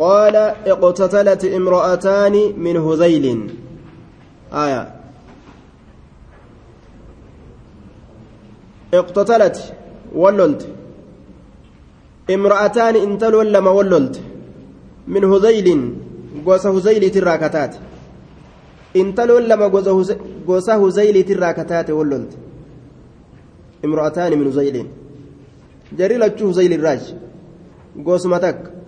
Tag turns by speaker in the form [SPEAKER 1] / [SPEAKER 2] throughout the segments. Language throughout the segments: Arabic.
[SPEAKER 1] قال اقتتلت امرأتان من هذيل آية اقتتلت وللت امرأتان انتلوا لما وللت من هذيل gosa huzayliitirraa kataate intaloon lama gosa huzayliitirraa kataate wallolte imro'ataani min huzayliin jarri lachuu huzaylirraaj gosuma takka faramati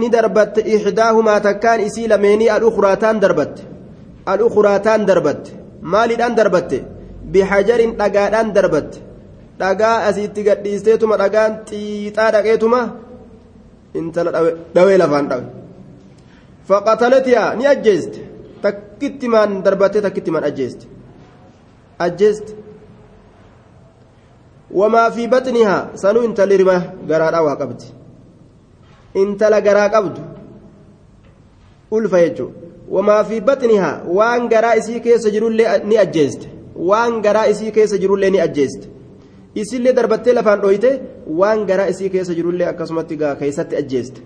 [SPEAKER 1] ni darbatte ixdaahumaa takkaan isii lameenii al'ukuraataan darbatte al'ukuraataan darbatte maaliidhaan darbatte bihajarin dhagaadhaan darbatte dhagaa asiitti gadhiisteetuma dhagaan xiixaa dhaqeetuma intala dhawee lafaan dhawe فقتلتها ني أجيست تكت من دربته تكت من أجيست أجيست وما في بطنها سنو انت لرمه غرارا وقبت انت لغرا قبض ألفا يجو وما في بطنها وان غرا اسي كيس جرول ني أجيست وان غرا اسي كيس جرول ني أجيست isillee darbattee lafaan dhoyte waan garaa isii keessa jirullee akkasumatti gaa keessatti ajjeeste.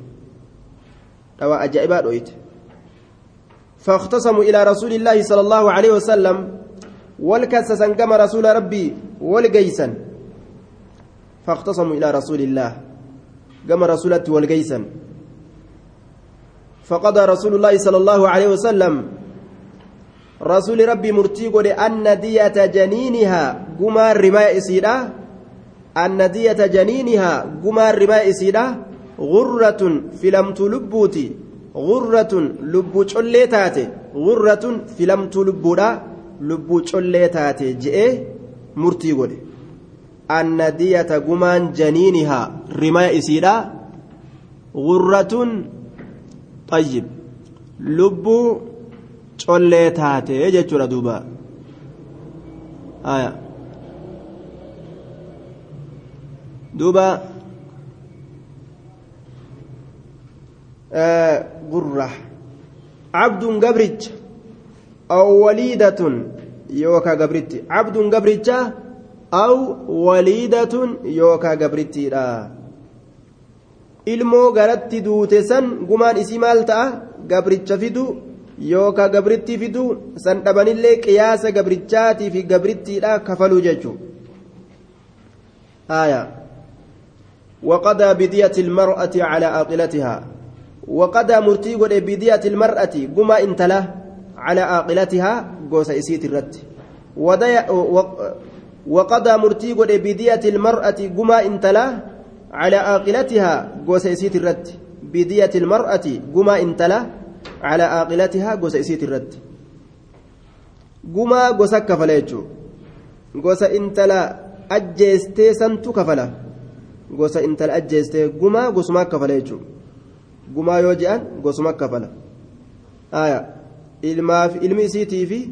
[SPEAKER 1] Dhawaa ajaa'ibaa dhoyte. فاختصموا إلى رسول الله صلى الله عليه وسلم والكسسا كما رسول ربي والجيسا فاختصموا إلى رسول الله كما رسولته والجيسا فقضى رسول الله صلى الله عليه وسلم. رسول ربي مرتيق أن دية جنينها قمار أن دية جنينها قمار رماء غرة غرة غرة anna diyata gumaan janiinihaa rimaa isiidha غرة طيب lubbuu collee taate jechuudha duuba aya duuba غرة عبد قبرج أو وليدة يوكا قبرتي عبد وليدة يوكا قبرتي لا ilmoo garatti duute san gumaan isii maal ta'a gabricha fidu yookaa gabritti fidu san dhabanillee qiyaasa gabrichaatii fi gabrittiidha kafaluu jechuu aya وقضى بدية المرأة على عاقلتها وقضى مرتي قد بدية المرأة قما انتلا على عاقلتها قوس إسيت الرد وقضى مرتي قد بدية المرأة قما انتلا على عاقلتها قوس إسيت الرد. بدية المرأة قما انتلا على عاقلتها قوس إسيت الرد. قما قوس كفليتشو قوس انتلا أجيستي سنتو كفلا قوس انتلا أجيستي قما قوس ما كفليتشو yoo je'an gosuma kafala aya ilmaaf ilmi isiitii fi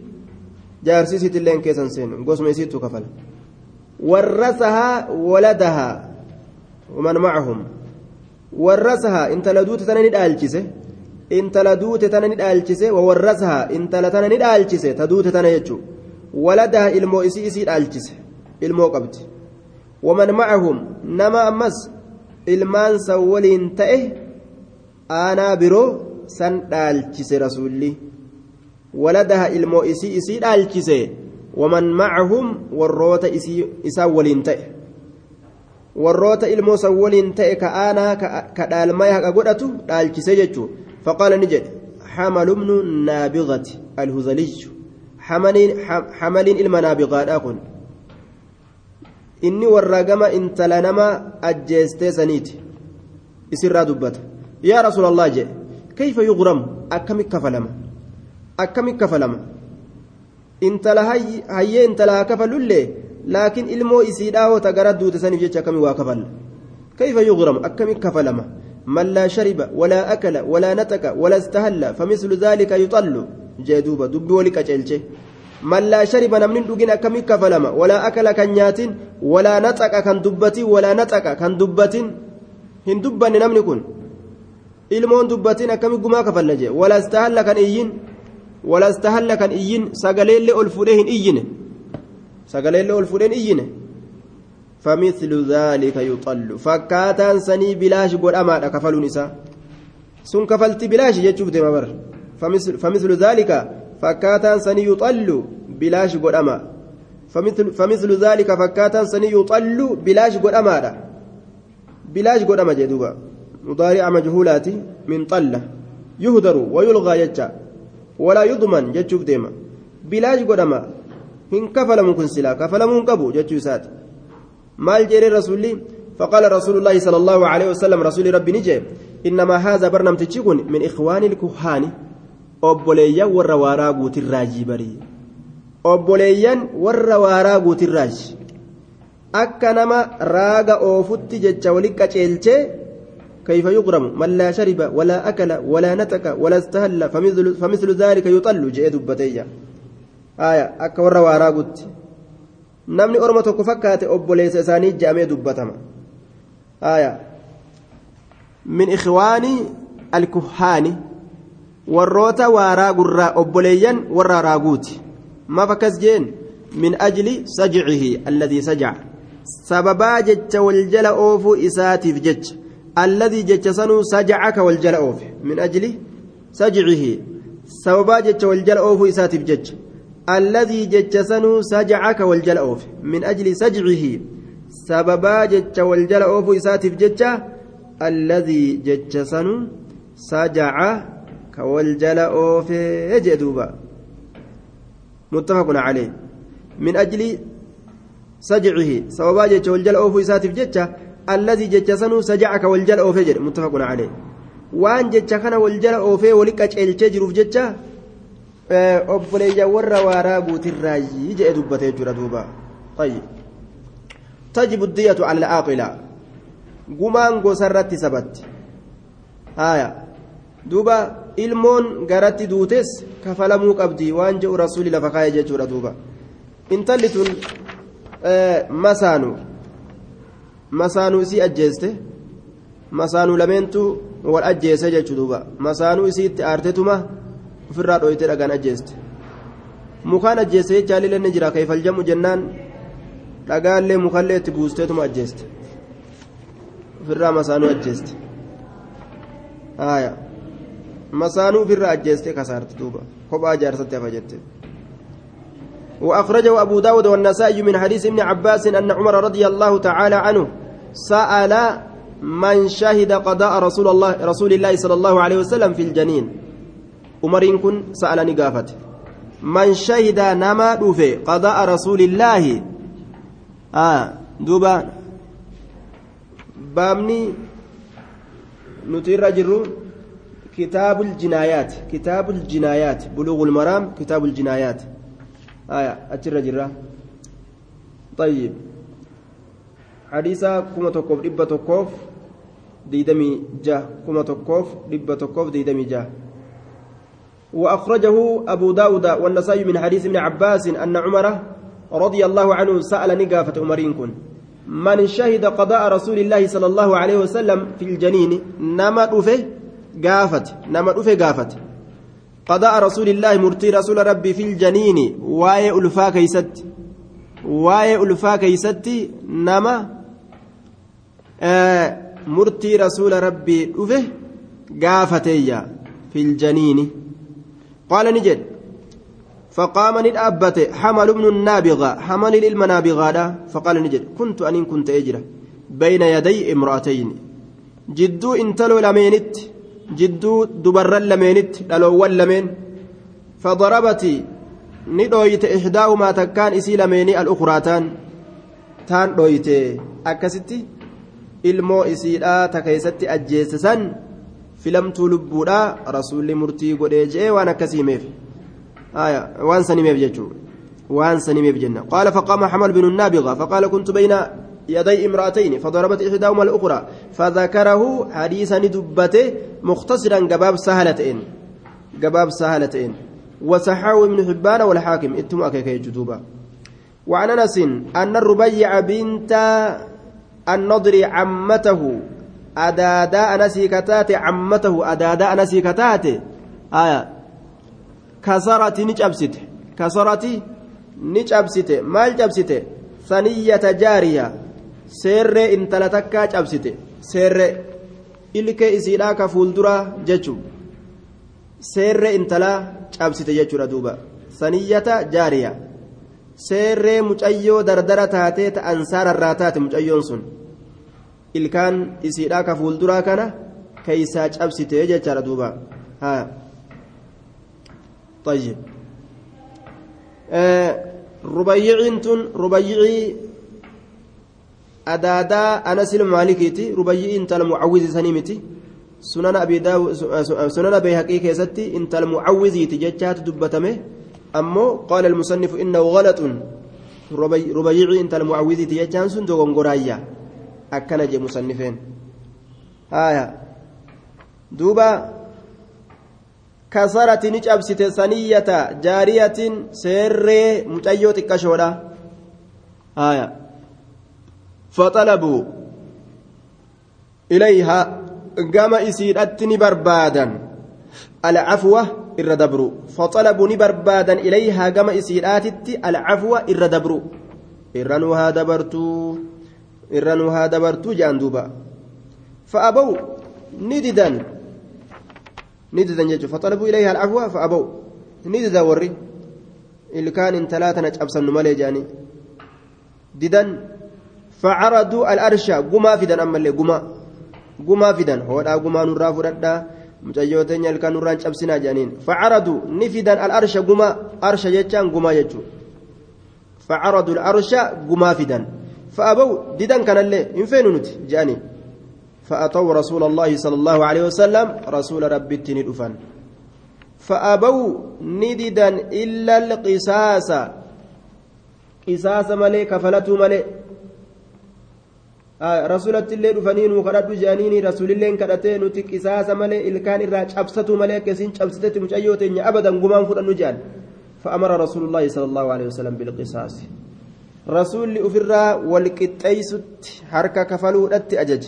[SPEAKER 1] warrasahaa waladahaa waman macahum warrasahaa intala duute tana ni dhaalchise intala duute tana ni dhaalchise wawarrasahaa intala tana ni dhaalchise ta duute tana jechuu waladahaa ilmoo isii isii dhaalchise ilmoo qabdi waman macahum nama ammas ilmaan san waliin ta'e aanaa biroo san dhaalchise ta'e warroota ilmoo san waliin ta'e ka aanaa ka dhaalmaya haqa godhatu dhaalchise jechuu faqaala ni jedhe xamalu bnu naabigati alhuzaliyyu xamaliin ilma naabigaadha kun inni warra gama intala nama ajjeestee saniiti isirraa dubbata yaa rasuula allah jedhe kayfa yuqramu akkami kafalama akkami kafalama intala hayyee intala haa kafalullee laakiin ilmoo isiidhaa hoota gara duute saniif jecha akkami waa kafalla kayfa yuqramu akkami kafalama من لا شرب ولا أكل ولا نتك ولا استهل فمثل ذلك يطل جدوبة دب ولك أجلشه من لا شرب نمن دقنا كم كفلما ولا أكل كنيات ولا نتك كان دبتي ولا نتك كان دبت هن دبن نمن كن ilmoon dubbatiin akkami gumaa kafalla jee wala istahalla kan iyyin istahalla kan iyyin sagaleellee ol fuudhee hin iyyine sagaleellee ol fuudheen iyyine فمثل ذلك يطل. فكاتان سني بلاش قد أماد كفلون إسا sun kafalti bilaashi jechuuf deema bar فمثل ذلك فكاتا سني يطل بلاش قدما فمثل, فمثل ذلك فكاتا سني يطل بلاش قدما بلاش قدما جدوبا مضارع مجهولات من طلة. يهدر ويلغى يجا. ولا يضمن جتشوف ديما. بلاش قدما. هن كفل ممكن سلا كفل من قبو جتشو سات. مال جري رسولي فقال رسول الله صلى الله عليه وسلم رسول ربي نجي إنما هذا برنامج تشيكون من إخوان الكهان waaraa guutirraaji barii obboleeyyan warra waaraa guutirraaji akka nama raaga oofutti jecha wali qaceelchee كيف يغرم من لا شرب ولا أكل ولا نتك ولا استهل فمثل, فمثل ذلك يطل جئ دبتيا آية أكبر وراغت نمني أرمتك فكات أبو ليس إساني جامع دبتما آية من إخوان الكهان warroota waaraa gurraa obboleeyyan warra raaguuti maaf akkas jeen min ajli sajcihi alladii sajaca alladii jecha sanuu sajacaka wal jala oofe min ajli sajcihi sababaa jecha wal jala oofuu isaatiif jecha alladii jecha sanuu sajacaka wal jala oofe min ajli sajcihi sababaa jecha wal jala oofuu isaatiif jecha alladii jecha sanuu sajaca كوالجل أوفي جدوبا متفق عليه من أجل سجعه سوابا جتش والجل أوفي ساتف جتش الذي جتش سنو سجعك والجل أوفي جد متفق عليه waan jecha kana wal jala oofee wali qaceelchee jiruuf jecha obboleeyya warra waaraa guutirraayyii jedhe dubbatee jira duuba طيب تجب الدية على العاقلة قمان قصرت سبت آية دوبا garatti duutes kafalamuu qabdi waan jedhu rasuuli lafa kaa'e jechuudha duuba intalli tun masaanu masaanuu isii ajjeeste masaanuu lameentu wal ajjeese jechuu duuba masaanuu isiitti aartetuma ofirraa dhoyte dhagaan ajjeeste mukaan ajjeese jechaa lilee ni jira keefaljamu jennaan dhagaallee mukallee itti buusteetuma ajjeeste ofirraa masaanuu ajjeeste haaya masaanuu ofirraa ajjeeste kasaarte duuba kophaa jaarsatti hafa jette وأخرجه أبو داود والنسائي من حديث ابن عباس أن عمر رضي الله تعالى عنه سأل من شهد قضاء رسول الله رسول الله صلى الله عليه وسلم في الجنين. عمر كن سألني قافت. من شهد نما دوفي قضاء رسول الله. آه دوبا. بامني نتير رجل كتاب الجنايات. كتاب الجنايات. بلوغ المرام. كتاب الجنايات. آية أتر جرا. طيب. حديثا كما تكوف دبة تكوف ديدمي جاه كما تكوف دبة تكوف ديدمي جاه وأخرجه أبو داود والنسائي من حديث ابن عباس أن عمر رضي الله عنه سأل نقافة عمرين من شهد قضاء رسول الله صلى الله عليه وسلم في الجنين نما دفه قافت نما دفه قافت قضاء رسول الله مرتي رسول ربي في الجنين واي ألفا كيست واي ألفا كيست نما مرتي رسول ربي دفه قافتي في الجنين قال نجد فقام ندأبت حمل ابن النابغة حمل المنابغة فقال نجد كنت أن كنت أجرة بين يدي امرأتين جدو انتلو لمينت جدو دبر لمينت الأول لمين فضربت ندويت إحداهما تكان إسي لميني الأخراتان تان دويت أكستي ilmoo isiidhaa ta keessatti ajjeessisan filamtuu lubbuudha rasuulli murtii godhee jee waan akkasiimeef waan sanimeef jechuudha waan sanimeef jenna qaala faqaama حمل بن النابغة فقال كنت بين يدي امرأتين فضربت إحداهما الأخرى فذكره حديثا دبته مختصرا جباب سهلتين جباب سهلتين وصححه ابن حبان والحاكم اتم أكيكي جدوبا وعن أنس أن الربيع بنت annodri cammatahu adaadaa anasii kataate cammatahu adaadaa anasii kataate aya kasarati ni cabsite kasarati ni cabsite maal cabsite saniyyata jaariya seerree intala takkaa cabsite seerree ilkee isiidhaa ka fuulduraa jechu seerree intalaa cabsite jechuudha duuba saniyyata jaariya seerree mucayyoo dardara taatee ta ansaararraa taate mucayyoon sun ilkaan isiidhaa ka fuulduraa kana keeysaa cabsite jechaadha duuba haa طيب آه ربيعين تن ربيعي intala mucawwizi sanii miti sunana abi sunana bayhaqii keessatti intala mucawwiziiti jechaatu dubbatame ammoo qaala almusannifu innahu galaxun rubayyicii intala mucawwiziiti jechaan sun dogongoraayya akkana jee musannifeen haya duuba kasarati ni cabsite saniyyata jaariyatin seerree mucayyoo xiqqashoodha haya فطلبوا إليها قام إسيرت نبربادا العفو الردبر فطلبوا نبربادا إليها قام إسيرات العفو الردبر إرنوها دبرتو إرنوها دبرتو جاندوبا فأبوا نددا نددا يجو فطلبوا إليها العفو فأبوا نددا وري اللي كان ان ثلاثة نجأبسا نمالي جاني ددا فعرضوا الأرش قما فدان أما اللي قما قما فدان هو دا قما نرى فردا مجيوتين يلقى نرى شبسنا جانين فعرضوا نفدان الأرش قما أرش يجان قما يجو فعرضوا الأرش قما فدان فأبوا ديدان كان اللي إنفين نتي جاني فأتوا رسول الله صلى الله عليه وسلم رسول ربي التنين أفن فأبوا نددا إلا القصاص قصاص ملي كفلته ملي rasuulatti illee dhufanii nuu kadhadhu jedhaniini rasuulilleen kadhatee nuti qisaasa malee ilkaan irraa cabsatu malee akkasiin cabsitetti mucayyoo teenya abadan gumaan fudhannu jedhan فأمر رسول الله صلى الله عليه وسلم بالقصاص رسول حركة كفلو أت أجج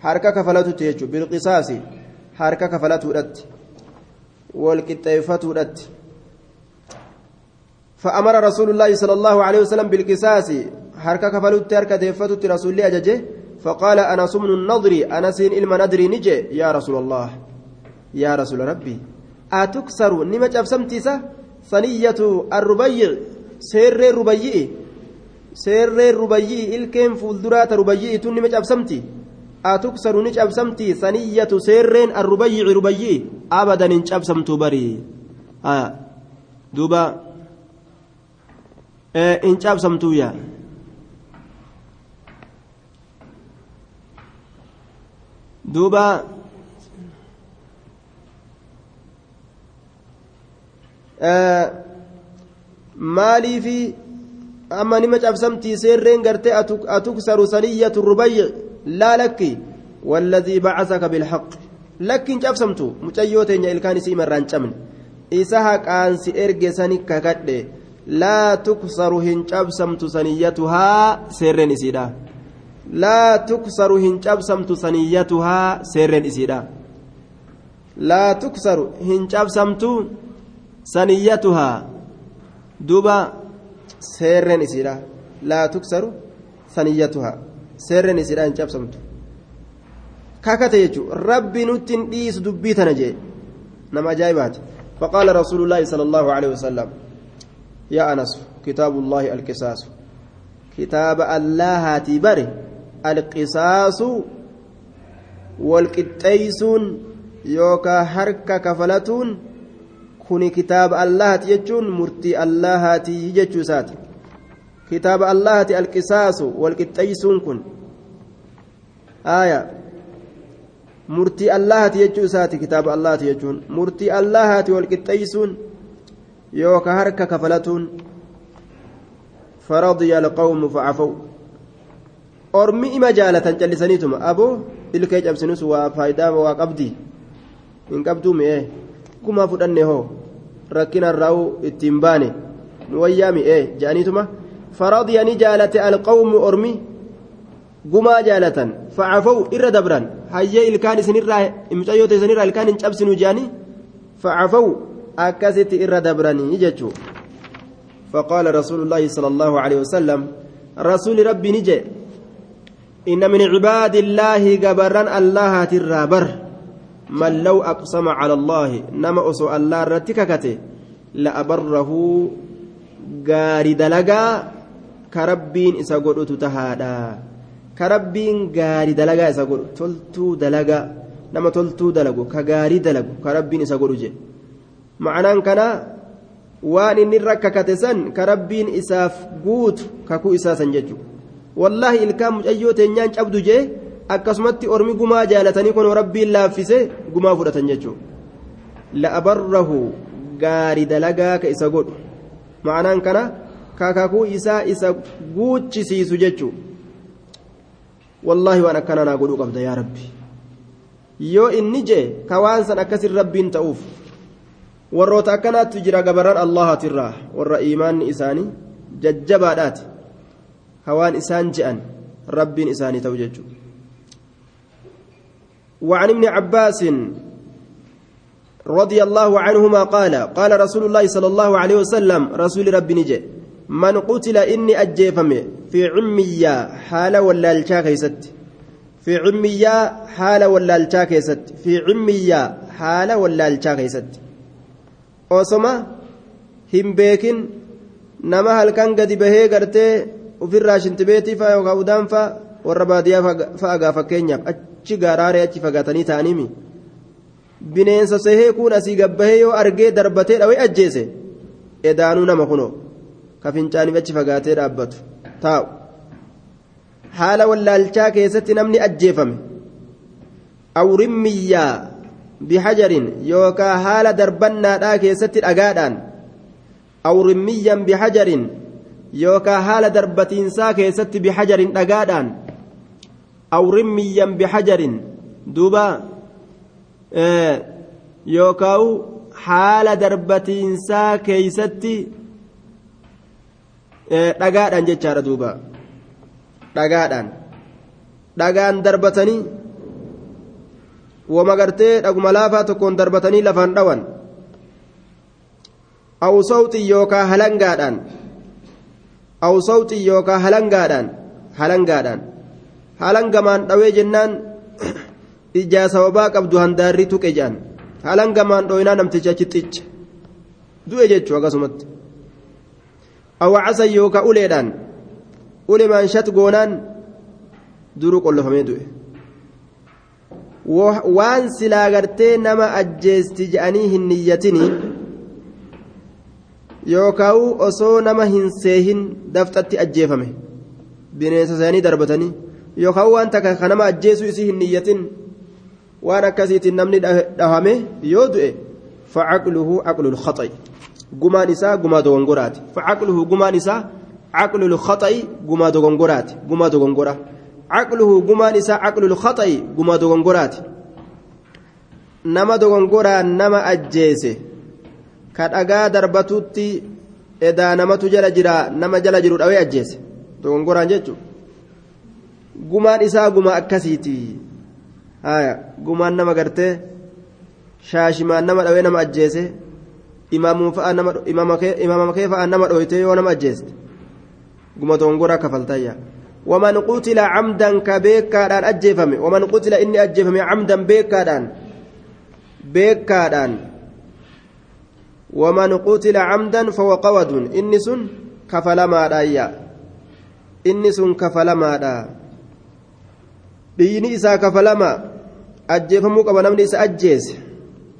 [SPEAKER 1] حركة كفلته تيجو بالقصاص حركة كفلته أت والقطيفة أت فأمر رسول الله صلى الله عليه وسلم بالقصاص harka kafalutti harka deeffatutti rasuulli ajaje. فقال أنا سمن النظر أنا سين إلما ندري نجي يا رسول الله يا رسول ربي أتكسر نما جابسمتيسا ثنية الربيع سير الربيع سير الربيع الكيم فولدرات ربيع تن نما جابسمتي أتكسر نجابسمتي ثنية سير الربيع ربيع أبدا نجابسمت بري آه دوبا إيه إن جابسمتو يا duuba. Maaliifi amma nima cabsamtii seerreen gartee atuksaru saniyyatu rubayyi laa lakki walladii bacasaka bilhaq. Lakkiin cabsamtu mucayyoo teenya ilkaan isii marraan cabne. Isa haqaansi erge sani kakadhe laa tuksaru hin cabsamtu saniyyatuhaa seerreen isiidha. Laa tuksaru hin cabsamtu saniyyatuhaa seerreen isiidha. Laa tuksaru hin cabsamtu saniyyatuhaa. Duba tuksaru saniyyatuhaa seerreen isiidha hin cabsamtu kakate jechuun rabbi nutti hin dhiisu dubbii tana jee nama ajaa'ibaati فقال رسول الله صلى الله عليه وسلم يا أنس كتاب الله القصاص كتاب الله بره القصاص والقطيسون يوكا كفلتون كوني كتاب الله يجون مرتي الله يجوسات كتاب الله القصاص والقطيسون كن آية allahati jechuu isaati kitaaba allahati jechuun murtii allahati walqixxeeysuun yooka harka kafalatuun faradiya alqawmu facafaw ormi ima jaalatan callisaniituma aboo ilkee cabsinus waa faayidaa waa qabdi hin qabduu mi'ee gumaa fudhanne hoo rakkina irraa'u ittiin baane nu wayyaa mi'ee je'aniituma faradiya ni jaalate alqawmu ormi gumaa jaalatan facafaw irra dabran hayyee ilkaan isinirraa mucayyoota isinirraa ilkaan hin cabsinu jedhanii facafaw akkasitti irra dabranii jechuu فقال رسول الله صلى الله عليه وسلم رسول ربي نجي إن من عباد الله جبرا الله ترابر من لو أقسم على الله نما أسو الله رتككته لأبره غاري دلقا كربين إسا قدوت تهادا كربين غاري دلقا إسا قدوت تلتو دلقا نما تلتو دلقو كغاري دلقو كربين إسا قدوت معنى كان waan inni rakkakate san ka rabbiin isaaf guutu kakuu isaa san jechuudha wallaahi ilkaan mucayyoo teenyaan cabdu jee akkasumatti ormi gumaa jaalatanii kun rabbiin laaffise gumaa fudhatan jechuudha la'abarrahu gaari dalagaa ka isa godhu ma'anaan kana kakakuu isaa isa guuchisiisu jechuudha wallaahi waan akkana naa godhuu qabda yaa rabbi yoo inni jee ka waan san akkasin rabbiin ta'uuf. warroota akkanaatti jira gabarran allahatirraa warra iimaanni isaanii jajjabaadhaati hawaan isaan je'an rabbiin isaanii ta'u jechuudha وعن ابن عباس رضي الله عنهما قال قال رسول الله صلى الله عليه وسلم رسول ربي نجي من قتل إني أجيفم في عمية حال ولا الشاكيست في عمية حال ولا الشاكيست في عمية حال ولا الشاكيست osoma hin beekin nama halkan gadi bahee gartee ofirraa shintibeetii fa'a yookaan udaan fa'a warra baadiyyaa fa'a fakkeenyaaf achi garaaree achi fagaatanii ta'aniimi. Bineensa sehee kun asii gabbahee yoo argee darbatee dhawee ajjeese? Edaanuu nama kunoo. Ka fincaaniif achi fagaatee dhaabbatu. Taa'u. Haala wallaalchaa keessatti namni ajjeefame. Awrimmiyyaa bixajarin yookaa haala darbannaadhaa keessatti dhagaadhaan. Awrimmiyyaan bixajarin yookaa haala darbatiinsaa keessatti bihajarin dhagaadhaan. بحجر دوبا آه يوكاو حال دربتين سا كيست dhagaadhaan jechaadha duuba dhagaadhaan dhagaan darbatanii wama gartee dhaguma laafaa tokkoon darbatanii lafaan dhawan aw sawxii yookaa halangaadhaan aw sawxii yookaa halangaadhaan halangaadhaan halangamaan dhawee jennaan ijaa sababaa qabdu handaarri tuqe jedhan halangamaan dhooyinaa namticha achi xicha du'e jechuu akkasumatti. Aw casan yookaa uleedhaan ulemaan shat goonaan duruu qollofamee du'e. Waan silaa gartee nama ajjeesti je'anii hin niyyatini yookaan osoo nama hin seehin dafxatti ajjeefame. Bineensa isaanii darbatanii yookaan waan takka kan nama ajjeesuu isii hin niyyatin waan akkasiitiin namni dhahame yoo du'e facaqluhu caqlul khaxa'i gumaan isaa gumaa dogongoraati facaqluhu gumaan isaa caqlul khaxa'i gumaa dogongoraati gumaa dogongora. caqluhu gumaan isaa caqlul khaxa'i guma dogongoraati nama dogongoraan nama ajjeese ka dhagaa darbatutti edaa namatu jala jira nama jala jiru dhawee ajjeese dogongoraan jechuun gumaan isaa guma akkasiiti haya gumaan nama gartee shaashimaan nama dhawee nama ajjeese imaama kee fa'a nama dhoyte yoo nama ajjeeste guma dogongoraa kafaltayya. ومن قتل عمدا كبيكادان أجفمي ومن قتل إني أجفمي عمدا بيكادان بيكادان ومن قتل عمدا فهو قود إني سن كفلما رايا إني سن كفلما biyyi isaa kafalama ajjeefamuu qaba namni isa ajjeese.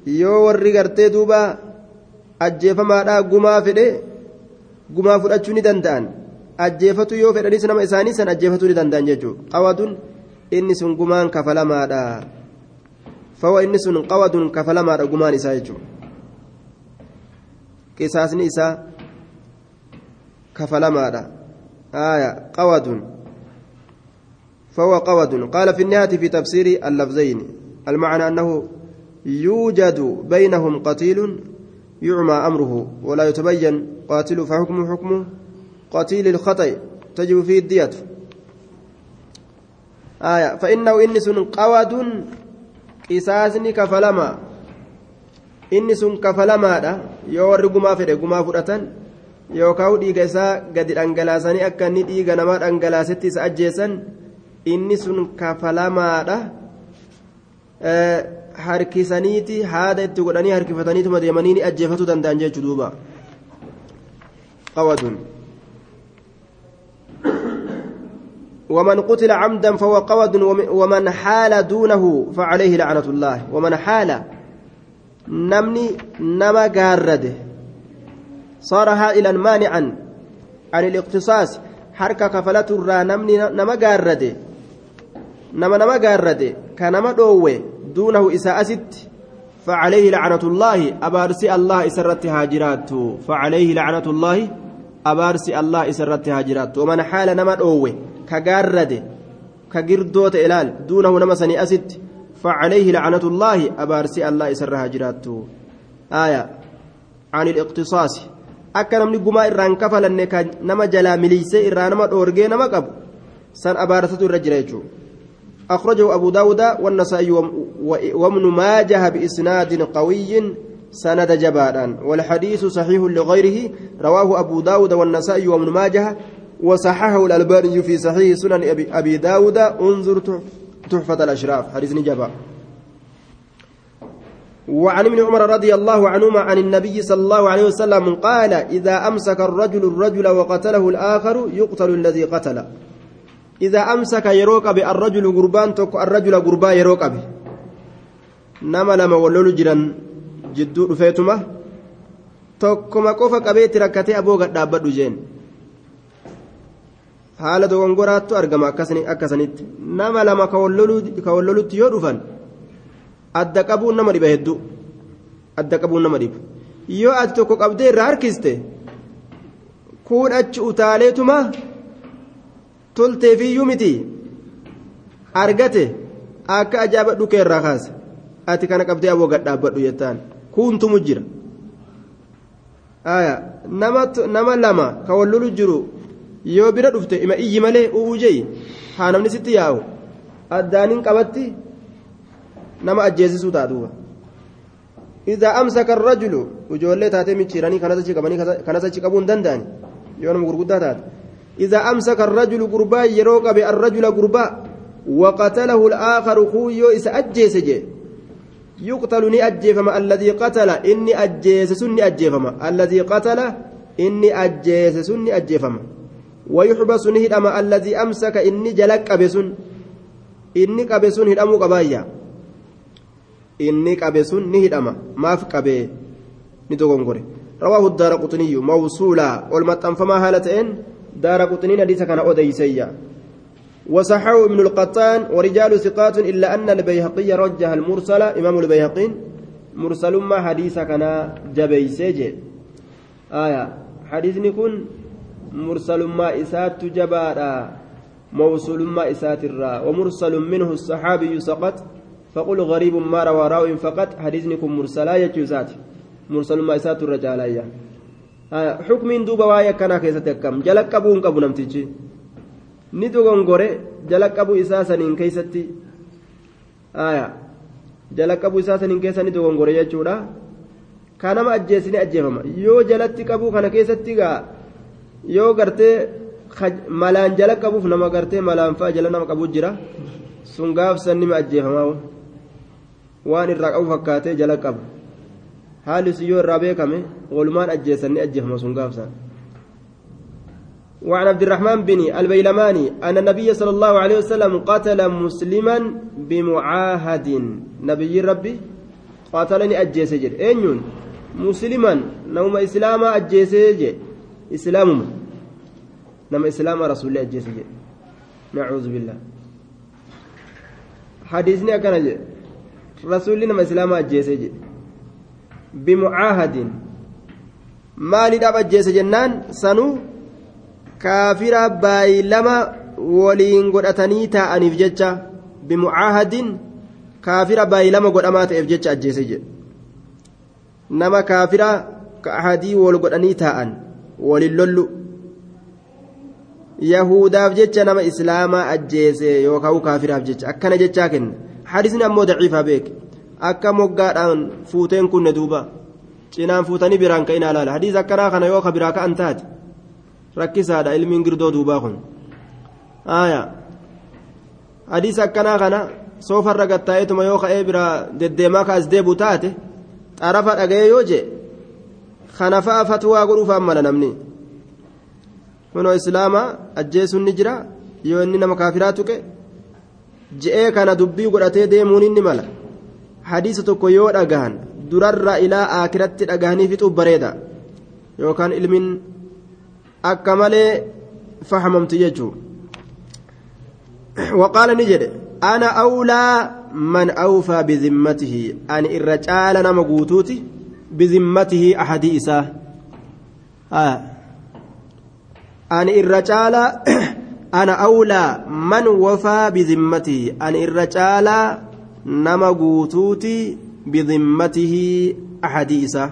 [SPEAKER 1] Yoo warri gartee duuba ajjeefamaadhaa gumaa fedhe gumaa fudhachuu ni danda'an. Ajjeefatu yoo fedhanis nama isaanii san ajjeefatu ni danda'an jechuudha. Qawadun inni sun gumaan kafalamaadha fawa inni sun qawadun kafalamaadha gumaan isaa jechuudha. Qisaasni isaa kafalamaadha. Qawadun. فهو قود. قال في النهاية في تفسير اللفظين المعنى أنه يوجد بينهم قتيل يعمى أمره ولا يتبين قاتل فحكمه حكمه قتيل الخطأ تجب فيه الدية. آية فإنه إنس قود قساسني كفلما. إنس كفلما يورق ما فده قما فرأة gadi dhangalaasanii akka inni dhiiga namaa dhangalaasetti isa ajjeesan inni sun kafalamaadha harkisaniiti haada itti godhanii harkifataniituma deemanii ni ajjeefatu danda'an jechuu duuba qawadun ومن قتل عمدا فهو قود ومن حال دونه فعليه لعنة الله ومن حال نمني نما جارده صار هائلا مانعا عن الاقتصاص حركة كفلة الرا نمني نما جارده نما نما جارده كنما دوه دونه إساءست فعليه لعنة الله أبارسي الله إسرت هاجرات فعليه لعنة الله أبارسي الله إسرت هاجرات ومن حال نما دوه كجارده كجردوت إلال دونه نما سني أست فعليه لعنة الله أبارسي الله إسرها جراته آية عن الاقتصاص gumaa irraan kafalanne kan nama jalaa miliisee irraa nama dhoorgee nama qabu san abaarsatu irra jira jechuudha. أخرجه أبو داود والنسائي وابن ماجه بإسناد قوي سند جبالا والحديث صحيح لغيره. رواه أبو داود والنسائي وابن ماجه وصححه الألباني في صحيح سنن أبي, أبي داود. انظر تحفة الأشراف. حديث نجبا وعن ابن عمر رضي الله عنهما عن النبي صلى الله عليه وسلم قال إذا أمسك الرجل الرجل وقتله الآخر يقتل الذي iza amsaka yeroo qabe arrajulu gurbaan tokko arrajula gurbaa yeroo qabe nama lama wallolu jiran jidduu dhufeetuma tokkoma qofa qabeetti rakkatee aboo gadhaabbadhu jeen haala dogongooraattu argama akkasanitti nama lama ka wallolutti yoo dhufan adda qabuun nama dhiba hedduu adda qabuun nama dhiba yoo ati tokko qabdee irraa harkiste kuudhachi utaaleetuma tolteefiyyuu miti argate akka ajaa'iba dhukee irraa kaasa ati kana qabdee aboo gadhaabbadhu jettaan. Kuuntumu jira. Nama lama ka wallolu jiru yoo bira dhufte ima iyyi malee u'uu jeyi haa namni sitti yaa'u. Addaaniin qabatti nama ajjeesisuu taatuuba idaa amsaka arrajulu ijoollee taatee micciiranii kanas achi qabanii kanas achi qabuu hin danda'ani amsaka arrajulu gurbaa yeroo qabe arrajula gurbaa وقتله الآخر خويو إس أجيس جي. يقتل ني أجيفما الذي قتل إني أجيس سني أجيفما. الذي قتل إني أجيس سني أجيفما. ويحبس نهدم الذي أمسك إني جلك قبسون إني قبسون هدمو قبايا. إني قبسون نهدم ما في قبي نتوغنغوري رواه الدار قطني موصولا. والمتنفما هالتين؟ دار قطني نديس كان أوديسيا. وصححه ابن القطان ورجال ثقات إلا أن البيهقي رجح المرسل إمام البيهقي مرسل ما حديث كان جبيسيجي آية. حديث نكون مرسلummaa isaattu jabaadha موصولummaa isaatirraa ومرسل منه الصحابي سقط فقل غريب ما روى راو فقط حديثنكم مرسلا يجوزات مرسلummaa isaatu irra caalayya xukmiin duuba waa'ee akkanaa keessatti akkam jala qabuun qabu namtichi ni dogongore jala qabuu isaa saniin keessatti jala qabuu isaa saniin keessa ni dogongore jechuudha kanama ajjeesini ajjeefama yoo jalatti qabuu kana keessatti gaa yoo gartee malaan jala qabuuf nama gartee malaan faa jala nama qabu jira sun gaafsan nima ajjeefamaa waan irraa qabu fakkaatee jala qabu haalli sun yoo irraa beekame walumaan ajjeessan ni ajjeefama sun gaafsan وعن عبد الرحمن بن البيلماني أن النبي صلى الله عليه وسلم قتل مسلما بمعاهد نبي ربي قاتلني أجيسجر أين مسلما نوم إسلاما أجيسجر islaamuma nama islaama rasuulli ajjeese jedhe nacuuzu billah hadiisni akkana jedhe rasuulli nama islaama ajjeese bimucaahadin. Maaliidhaaf ajjeese jennaan? Sanuu kaafira baay'ilama waliin godhatanii taa'aniif jecha bimucaahadin kaafira baay'ilama godhamaa ta'eef jecha ajjeese jedhe nama kaafira ka ahadii wal godhanii taa'an walin lollu. Yahudaaf jecha nama islaamaa ajjeese yookaan kaafiraaf jecha akkana jechaa kenna. Hadisni ammoo daciifaa beek akka moggaadhaan fuuteen kunne duuba. Cinaan fuutanii biraan ka'in alaala hadiis akkanaa kana yoo ka biraa ka'an taate rakkisaadha ilmiin girdoo duubaa kun. Aayaa. Hadiisa akkanaa kana soofarra gattaa'eetuma yoo ka'ee bira deddeemaa kaas deebu taate xarafa dhaga'ee yoo jee kana fa'a fatwaa godhuufaan mala namni. Kunoo islaama ajjeesuun ni jira yoo inni nama kaafiraa tuqe je'ee kana dubbii godhatee deemuun inni mala hadiisa tokko yoo dhagahan durarra ilaa aakiratti dhagahanii fixuuf bareeda yookaan ilmin akka malee fahamamtu jechuudha waqaala ni jedhe ana awlaa man awfaa bizimmatihi ani irra caala nama guutuuti bizimmatihi ahadii isaa ani irra caala ana awlaa man wafaa bizimmatihi ani irra caala nama guutuuti bizimmatihi ahadii isaa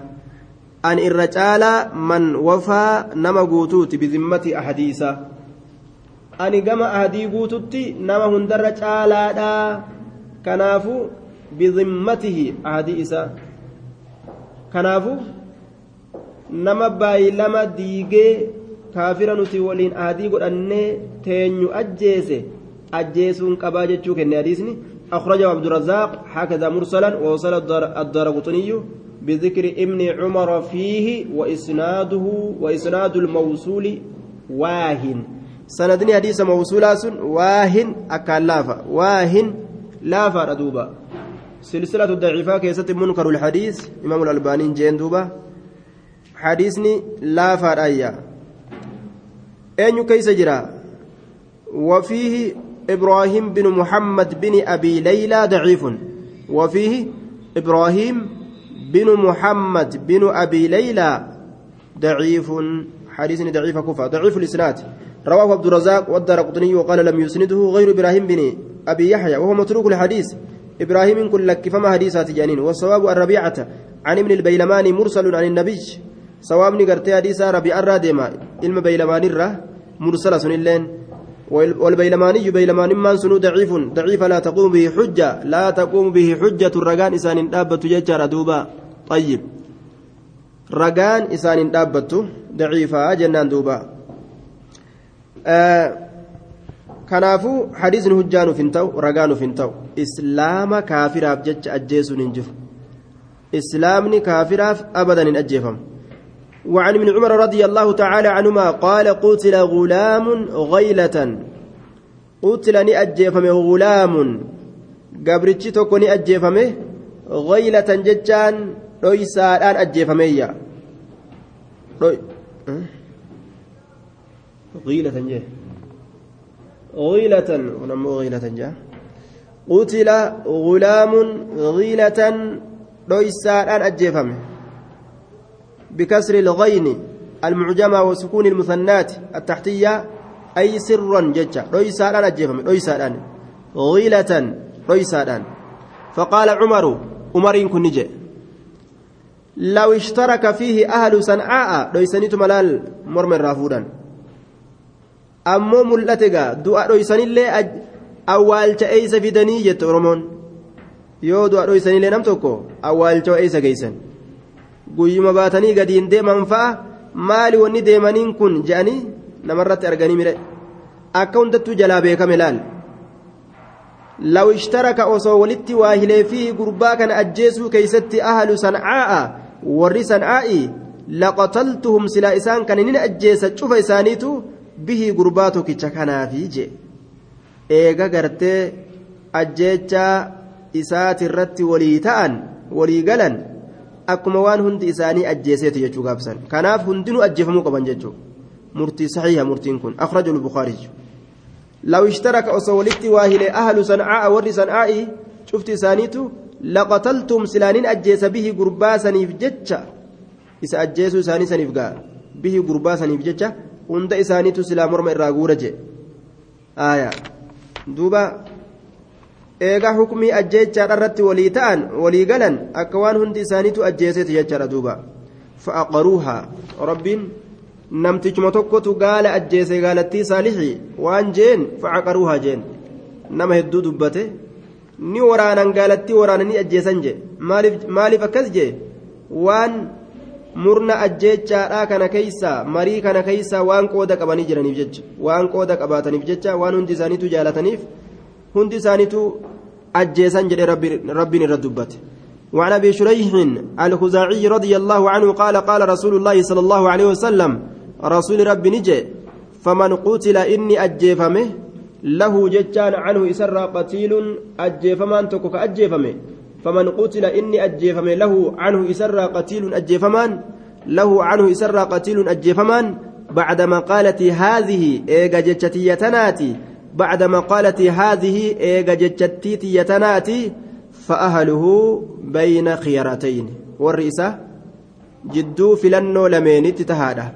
[SPEAKER 1] ani irra caala man wafaa nama guutuuti bizimmatihi ahadii isaa ani gama ahadii guututti nama hundarra caalaadha. Kanaafu bizimmatihi ahadii isaa kanaafu nama baay'ilama diigee kaafira nuti waliin ahadii godhannee teenyu ajjeese. Ajjeesuun qabaa jechuu kenne hadiisni أخرجه عبد الرزاق هكذا مرسلا ووصل الدارقطني بذكر ابن عمر فيه وإسناده وإسناد الموصول واهن. سندني حديث موصولا سن واهن أكال لافا. واهن لافا ردوبا. سلسلة الضعيفة كيست منكر الحديث. إمام الألباني جين دوبا. حديثني لافا رأيا. أين كيس جرا؟ وفيه إبراهيم بن محمد بن أبي ليلى ضعيف. وفيه إبراهيم بن محمد بن أبي ليلى ضعيف. حديث ضعيف كفى ضعيف الإسناد. رواه عبد الرزاق والدرقطني وقال لم يسنده غير إبراهيم بن أبي يحيى وهو متروك الحديث. إبراهيم كل لك فما حديثات جانين. والصواب الربيعة عن ابن البيلماني مرسل عن النبي. صواب نقرتي حديث ربيع الرادمة. علم بيلمان الره مرسل سنلين والبيلماني بيلمان من سنو ضعيف ضعيف لا تقوم به حجة لا تقوم به حجة الرجان إسان دابة ججر دوبا طيب رجان إسان دابة ضعيفة جنان دوبا آه ragaa nuuf hin ta'u islaama kaafiraaf jecha ajjeesuun hin jiru islaamni kaafiraaf abadan hin ajjeefamu وعن ابن عمر رضي الله تعالى عنهما قال قتل غلام غيلة. قتل نأجيفمه غلام. قبرتشي توكو نأجيفمه غيلة ججان ليسا الآن أجيفمية غيلة جيه غيلة. ونمو غيلة جاء قتل غلام غيلة ليسا الآن أجيفمه. بكسر الغين المعجمة وسكون المثنات التحتية أي سرا الآن أجيفمه ليسا الآن غيلة الآن فقال عمر عمر كن لو اشترك فيه أهل صنعاء ليسنيت ملال مرمى رافودا ammoo mul'ate gaa du'a dhoysanillee awwaalcha eeysa fidanii jette oromoon yoo du'a dhoysanillee nam tokko awwaalcha eeysa geeysan guyyuma baatanii gadiin deeman fa'a maali wanni deemaniin kun je'anii namarratti arganii mire. Akka hundattuu jalaa beekame laal. Law ishtaraka osoo walitti waa hileefii gurbaa kana ajjeesuu keeysatti ahlu sancaa'a warri sancaa'i laqataltuhum silaa isaan kan inin ajjeesa cufa isaaniitu bihii gurbaa tokkicha kanaafi je eega gartee ajjeechaa isaati irratti walii ta'an walii galan akkuma waan hundi isaanii ajjeeseeti jechuu gaabsan kanaaf hundinuu ajjeefamuu qaban jechuu murtii saxiiha murtiin kun akhrajahu lbukaariyyu law ishtaraka osoo walitti waa hile ahlu sancaa'a warri sancaa'i cufti isaaniitu laqataltum silaanin ajjeesa bihii gurbaa saniif jecha isa ajjeesuu isaanii saniif gaa bihii gurbaa saniif jecha hunda isaaniitu silaa morma irraa guura jee aya duuba eegaa hukmii ajjeechaadha irratti walii ta'an walii galan akka waan hundi isaaniitu ajjeeseeti jechaadha duuba. Fa'aqaruuhaa. Rabbiin namtichuma tokkotu gaala ajjeese gaalattii saalixii waan jeen fa'aqaruuhaa jeen. Nama hedduu dubbate. Ni waraanan gaalattii waraananii ajjeesan jee. Maaliif akkas jee? Waan murna ajjeechaadhaa kana keeysa marii kana keeysa waan qooda qabanii jiraniif jecha. Waan qooda qabaataniif jecha waan hundi isaaniitu jaalataniif hundi isaaniitu ajjeesan jedhe rabbiin irra dubbate وعن أبي شريح الخزاعي رضي الله عنه قال قال رسول الله صلى الله عليه وسلم رسول ربي نجي فمن قتل إني أجيفمه له ججان عنه اسر قتيل أجيفمان تكك اجيفمه فمن قتل إني أجيفمه له عنه اسر قتيل أجيفمان له عنه اسر قتيل أجيفمان بعد مقالة هذه إيجا جتشتي يتناتي بعد مقالة هذه إيجا جتشتي يتناتي فأهله بين خيارتين. والرئيسة جدو فلنو لمين تتهاده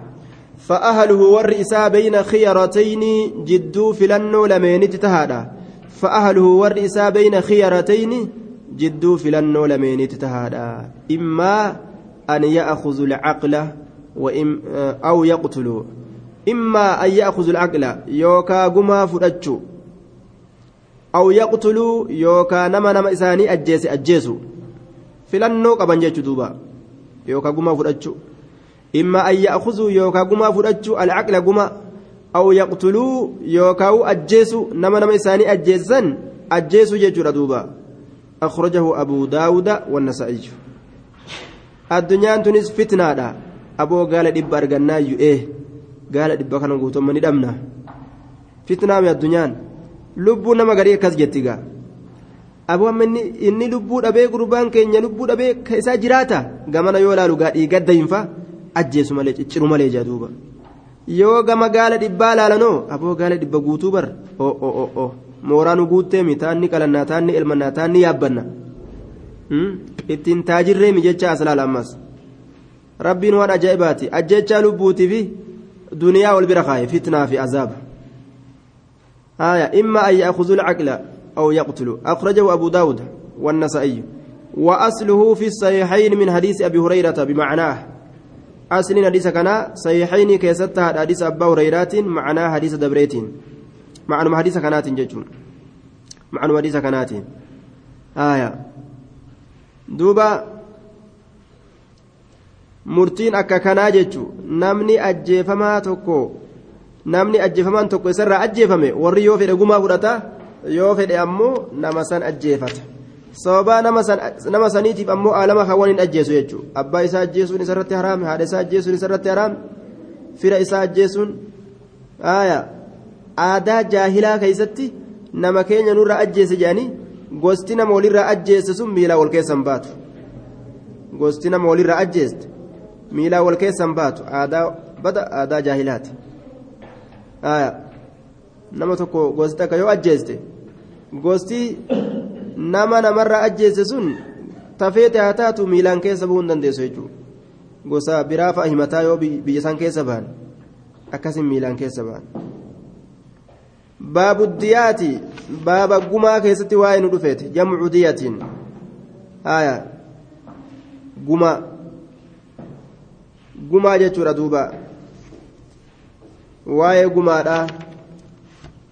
[SPEAKER 1] فأهله والرئيسة بين خيارتين جدو فلنو لمين تتهاده فأهله والرئيسة بين خيارتين جدو فلنو لمين تتهاده إما أن يأخذ العقل وإم أو يقتلوا. إما أن يأخذوا العقل يوكا قما فرأتشو أو يقتلوا يوكا نما نما إساني أجيس أجيسو filannoo qaban jechuu duuba yookaan gumaa fudhachuu imma an ya'khuzuu yookaan gumaa fudhachuu alcaqla guma aw yaqtuluu yookaan ajjeesu nama nama isaanii ajjeessan ajjeesu jechuudha duuba akhrajahu abuu daawuda wannasa'iyyu addunyaan tunis fitnaadha aboo gaala dhibba argannaa yu'ee gaala dhibba kana guutummaa ni dhabna. Fitnaami addunyaan. Lubbuu nama garii akkas jetti gaa. Aboo inni lubbuu dhabee gurbaan keenya lubbuu dhabee isaa jiraata? Gamana yoo laalu gaa dhiigadda hinfa ajjeesu malee cicciru malee jaa duuba. Yoo gama gaala dhibbaa laalanoo? Aboo gaala dhibba guutuu bar oo oo oo mooraanu guutteemi taanni qalannaa taanni elmannaa taanni yaabbanna. Ittiin taajirreemi jecha as laala rabbiin waan ajaa'ibaati. Ajjechaa lubbuutii bira kaaye fitnaa fi azaaba آية إما أن يأخذوا العقل أو يقتلوا. أخرجه أبو داود والنسائي. وأصله في الصحيحين من حديث أبي هريرة بمعناه. أصل حديث كان صحيحين كيستها حديث أبا هريرة معناه حديث دبريت. معنى حديث كانات ججون. معنى حديث كانات. آية. دوبا murtiin akka kanaa jechuun namni ajjeefamaa tokko namni ajjeefamaan tokko isarraa ajjeefame warri yoo fedhe gumaa fudhata yoo fedhe ammoo nama san ajjeefata. Sababaa nama saniitiif ammoo aalama hawwan hin ajjeesu jechuudha abbaa isaa ajjeesuun isarratti haraam haadha isaa ajjeesuun isarratti haraam fira isaa ajjeesuun aadaa jaahilaa keessatti nama keenya nurraa ajjeese jedhanii gosti nama walirraa ajjeesse sun miilaa wal keessan baatu. Gosti nama walirraa ajjeeste. Miilaa wal keessan baatu aadaa bada aadaa jaahilaati nama tokko gosti akka yoo ajjeeste gosti nama namarraa ajjeesse sun tafeete haa taatu miilaan keessa bu'uu hin dandeessu jechuudha gosa biraa fa'a himataa yoo biyya san keessa ba'an akkasin miilaan keessa ba'an. baabu diyaati baaba gumaa keessatti waa'ee nu dhufeeti jamcu diyatiin gumaa. Gumaa jechuudha duuba. Waa'ee gumaadha.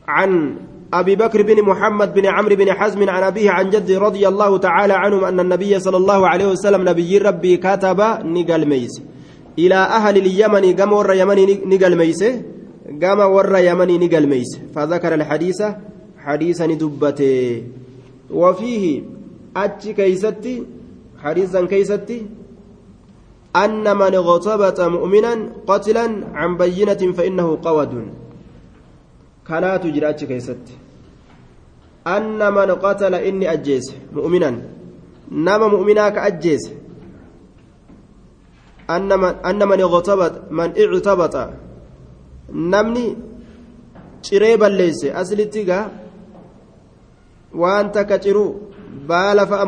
[SPEAKER 1] عن أبي بكر بن محمد بن عمرو بن حزم عن أبيه عن جده رضي الله تعالى عنهم أن النبي صلى الله عليه وسلم نبي ربي كتب نقل ميس إلى أهل اليمن قام ور يمن نقل ميس قام ور يمن نقل ميس فذكر الحديث حديثا دبته وفيه أتش كيستي حديثا كيستي أن من اغتبط مؤمنا قتلا عن بينة فإنه قود. كانت جراتش كيست. أن من قتل إني أجيس مؤمنا. نما مؤمنا كأجيس أن من أن من اغتبط نمني ciree balleesse aslitti gaa waan takka ciruu baala fa'a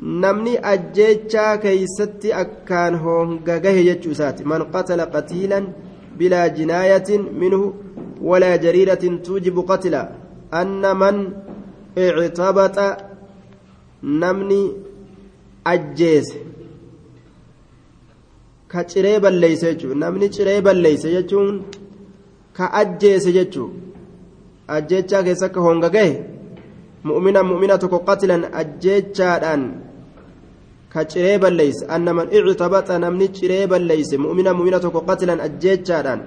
[SPEAKER 1] namni ajjechaa keeysatti akkaan hongagahe jechuu isaati man qatala qatiilan bilaa jinaayatin minhu walaa jariiratin tuujibu qatila anna man ictabaxa namni ajjeese ka ciree balleeyse jechuu namni ciree balleeyse jechuun ka ajjeese jechuu ajjechaa keessa akka hongagahe mu'mina mu'mina tokko qatilan ajjechaadhaan ictabaxa namni ciree balleeyse mu'mina mu'mina tokko qatilan ajjechaadhaan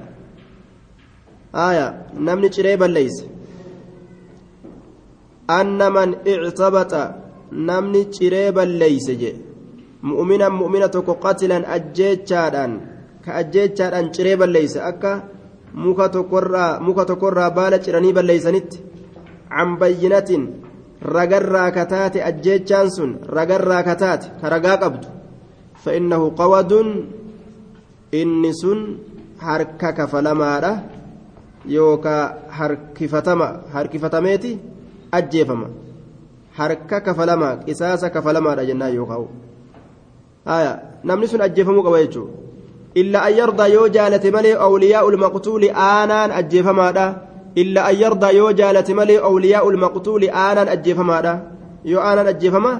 [SPEAKER 1] aya namni ciree balleeyse anna man ictabata namni ciree balleeyse je mu'minan mu'mina tokko qatilan ajjeechaadhaan ka ajjeechaadhaan ciree balleeyse akka muka tokkorraa muka tokkorraa baala ciranii balleeysanitti can bayyinatin ragarraa kataate ajjeechaan sun ragarraa kataate ka ragaa qabdu. Fa'innahu qawaduun inni sun harka kafalamaadha yookaan harkifatama harkifatameeti ajjeefama. Harka kafalamaa qisaasa kafalamaadha jennaan yookaan haya namni sun ajjeefamuu qaba jechuudha. Illa an yoo jaalate malee awliyaa ulmaqtuuli aanaan ajjeefamaadha. Yardaa yoo jaalate malee awliyaa ulmaqtuuli aanaan ajjeefamaadha yoo aanaan ajjeefama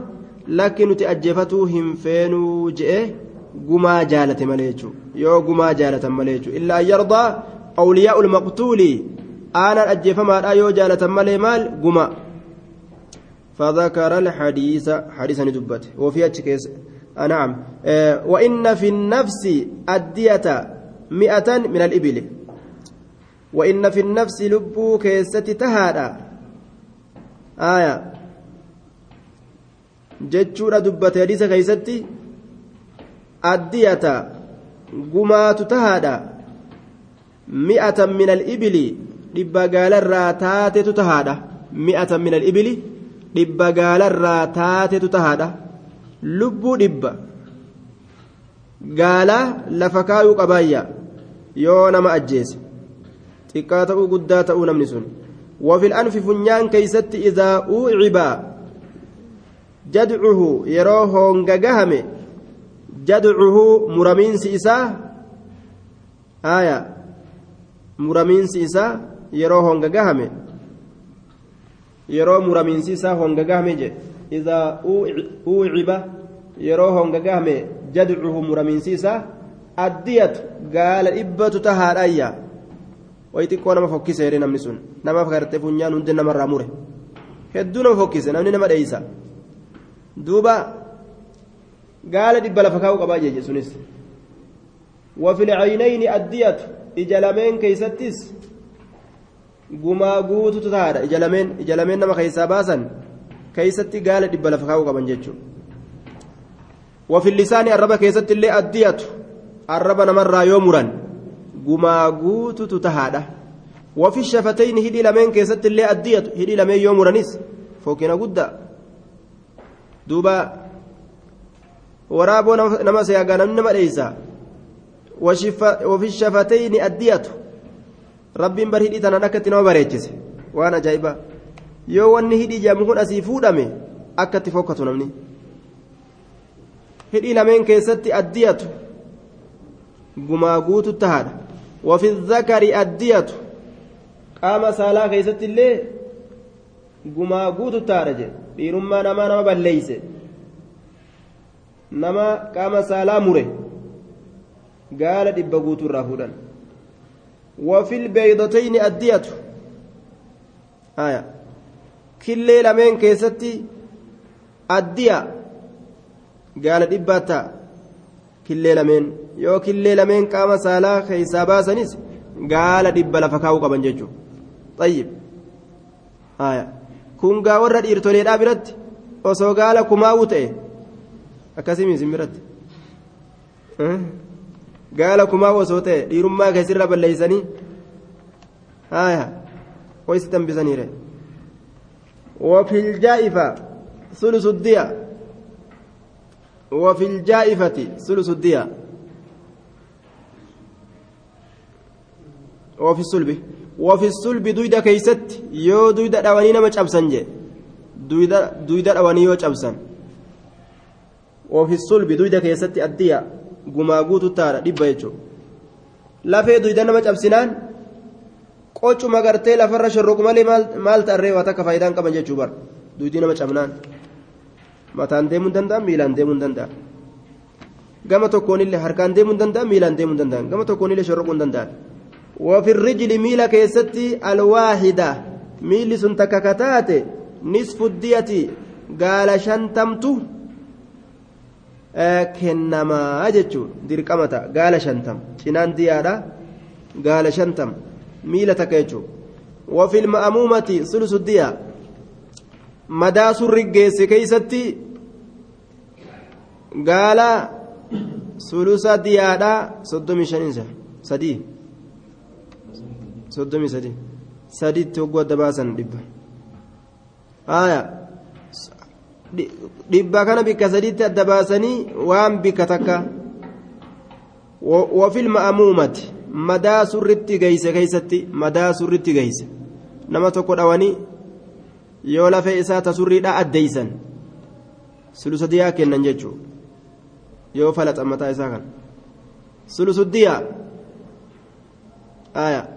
[SPEAKER 1] lakki nuti ajjeefatuu hin feenuu je'e gumaa jaalate malee jechuudha yoo gumaa jaalatan malee jechuudha illa an yardaa awliyaa ulmaqtuuli aanaan ajjeefamaadha yoo jaalatan malee maal gumaa. فذكر الحديث حديثا ندبت وفي أتشكيس آه نعم آه وإن في النفس الدية مئة من الإبل وإن في النفس لبو كيست تهادا. آية. جتشورا دبت حديث كيستي. الدية قمات تهادا. مئة من الإبل. لبا قال الراتات تهادا. مئة من الإبل. dhibba gaalarraa taatetu tahaadha lubbuu dhibba gaalaa lafa kaayuu qabaayya yoo nama ajjeese xiqqaa ta'uu guddaa ta'uu namni sun. Wafil anfi funyaan keeysatti idaa ucibaa jadcuhu yeroo hoonga gahame jadcuhu muramiinsi isaa aya muramiinsi isaa yeroo honga gahame yeroo muramiinsi isaa honga gahame jedhe idaa uciba yeroo honga gahame jadcuhu muramiinsi isaa addiyatu gaala dhibbatu tahaadhaayya way xiqqoo nama fokkiseere namni sun nama garte funyaan hundi namarraa mure hedduu nama fokkise namni nama dheeysa duuba gaala dhibba lafa kaa'uu qabaa jeje sunis وفي العينين الدية إجلمين كيستس gumaa guututu tahaadha ija lameen ija lameen nama keessaa baasan keessatti gaala dhibba lafa kaa'uu qaban jechuudha wafi lisaanii arraba keessatti illee addiyatu arraba namarraa yoo muran gumaa guututu tahaadha wafi shafatayni hidhii lameen keessatti illee addiyatu hidhii lameen yoo muranis fokkina guddaa duuba waraaboo nama seegaa namni nama dheeysa wafi shafatayni addiyatu rabbiin bar hidhii tanaan akkatti nama bareechise waan ajaa'ibaa yoo wanni hidhii jedhamu kun asii fuudhame akkatti fokkatu namni hidhii lameen keessatti addiyatu gumaa guutu tahaadha qaama saalaa keessatti illee gumaa guutu tahaadha jedhe dhiirummaa namaa nama balleeyse nama qaama saalaa mure gaala dhibba guutuu irraa fuudhan وفي البيضتين الدية آية كل لمن كيستي الدية قال دباتا كل لمن yookiillee lameen qaama saalaa keessaa baasanis gaala dhibba lafa kaa'uu qaban jechuudha. Xayyib kun gaa warra dhiirtoleedhaa biratti osoo gaala kumaa'u ta'e akkasiin isin biratti. Hm? Gaala kumaa'u osoo ta'e dhiirummaa keessirra balleeysanii haaya. Hoysi dambisaniire wafil jaa'ifa sulusu diya wafil jaa'ifati sulusuddiya. وفي الصلب وفي الصلب دويدا كيست يو دويدا دوانينا ما تشابسن جي دويدا دويدا دواني يو تشابسن وفي الصلب دويدا كيست الدية gumaa guutu taadha dhibba jechuudha lafee duyda nama cabsinaan qocuma gartee lafarra shorroqu malee maal ta'arree waa takka faayidaan qaban jechuu bar duydii nama cabnaan mataan deemuu danda'a miilaan deemuu danda'a gama tokkoonillee harkaan deemuu danda'a miilaan deemuu danda'a gama tokkoonillee shorroquu danda'a وفي الرجل ميلا كيستي الواحدة ميل سنتككتات نصف الدية قال شنتمت كنما أجتشو ديركمتا قال شنتم شنان ديارة قال شنتم ميلا تكيتشو وفي المأمومة ثلث الدية مداس الرجيس كيستي قال ثلث ديارة صدوم شنينسة سديه soddomii sadii sadiitti hogguu adda baasan dhibba haya dhibba kana bikka sadiitti adda baasanii waan bikka takka wafil ma'amuumati madaa surritti geeyse keeysatti madaa surritti geeyse nama tokko dhawanii yoo lafee isaa ta surriidha addeeysan sulusa diyaa kennan jechuu yoo falaxan mataa isaa kan sulusu diyaa aya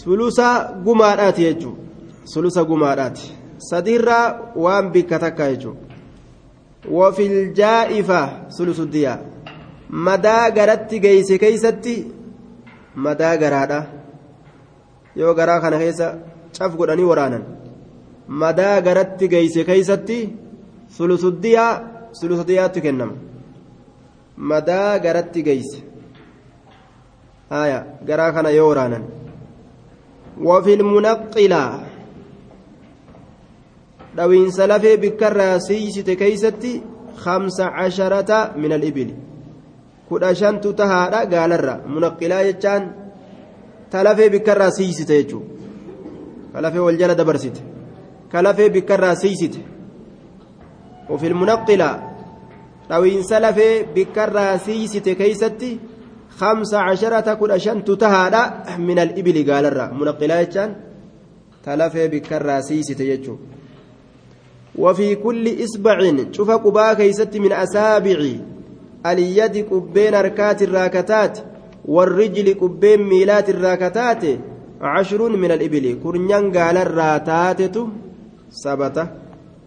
[SPEAKER 1] sulusa gumaadhaati jechuu. Sulusa gumaadhaati. Sadiirraa waan bikka takka jechuu. Wafil jaa'ifa sulusu diyaa madaa garatti geeyse keeysatti madaa garaadha. Yoo garaa kana keessa caf godhanii waraanan. Madaa garatti geeyse keeysatti sulusuddiyaa sulusuddiyaatti kennama. Madaa garatti geeyse. Garaa kana yoo waraanan وفي المنقلة دوين لفي بكرة سيسة كيستي خمس عشرة من الإبل kudha shantu tahaadha gaalarra munaqqilaa jechaan talafee bikkarraa siisite jechuudha kalafee wal jala dabarsite kalafee bikkarraa siisite ofil munaqqilaa dhawiinsa lafee bikkarraa siisite keeysatti خمسة عشرة كل شنت تهادا من الإبل قال الرا منقلا جان تلفي يجو وفي كل إصبع شوف قبا كيست من أسابعي اليد قبين أركات الراكتات والرجل قبين ميلات الراكتات. عشر من الإبل. كرنيان قال الراتاتت سبتة.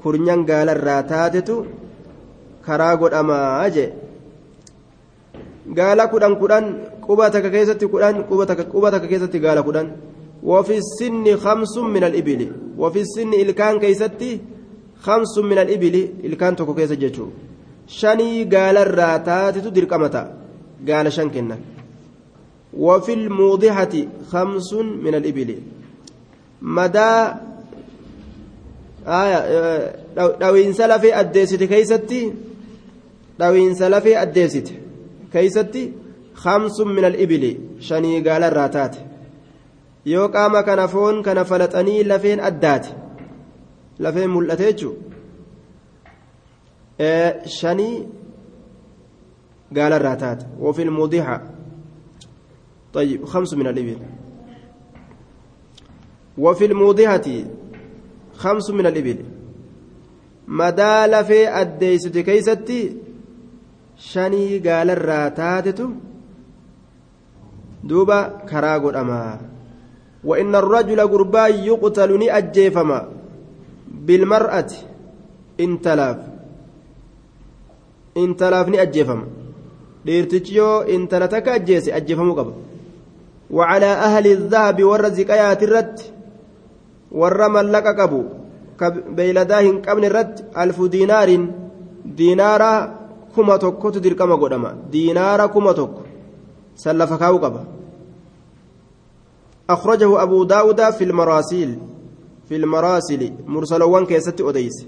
[SPEAKER 1] كرنيان قال الراتاتت كراغد أما أجي قال كدن كدن قبتك كيست كدن قبتك قبتك كيست قال كدن وفي السن خمس من الإبل وفي السن إلكان كيستي خمس من الإبل إلكان تكو كيست جيتشو shanii gaalarraa taatetu dirqamata gaala shan kennan وفي الموضحة خمس من الإبل مدى آية دوين سلفي أديست كيستي دوين سلفي أديست كيستي خمس من الإبل شني قال الراتات kana foon kana falaxanii lafeen addaate. Lafeen mul'ate jechuudha shanii قال الراتات وفي الموضحة طيب خمس من الإبل وفي الموضحة خمس من الإبل مدال في الديست كيستي شني قال الراتات دوبا كراغو أما وإن الرجل قربا يقتل أجيفما بالمرأة إن تلاف intalaaf. Ni ajjeefama. Dhiirtichi yoo intala takka ajjeese ajjeefamuu qaba. وعلى أهل الذهب والرزق آيات الرد والرمى لك قبو بيلداه قبل الرد ألف دينار دينارا كما تكو تدير كما قدما دينارا كما تكو سلف كاو قبا أخرجه أبو داود في المراسيل في المراسل مرسلوان كيست أديس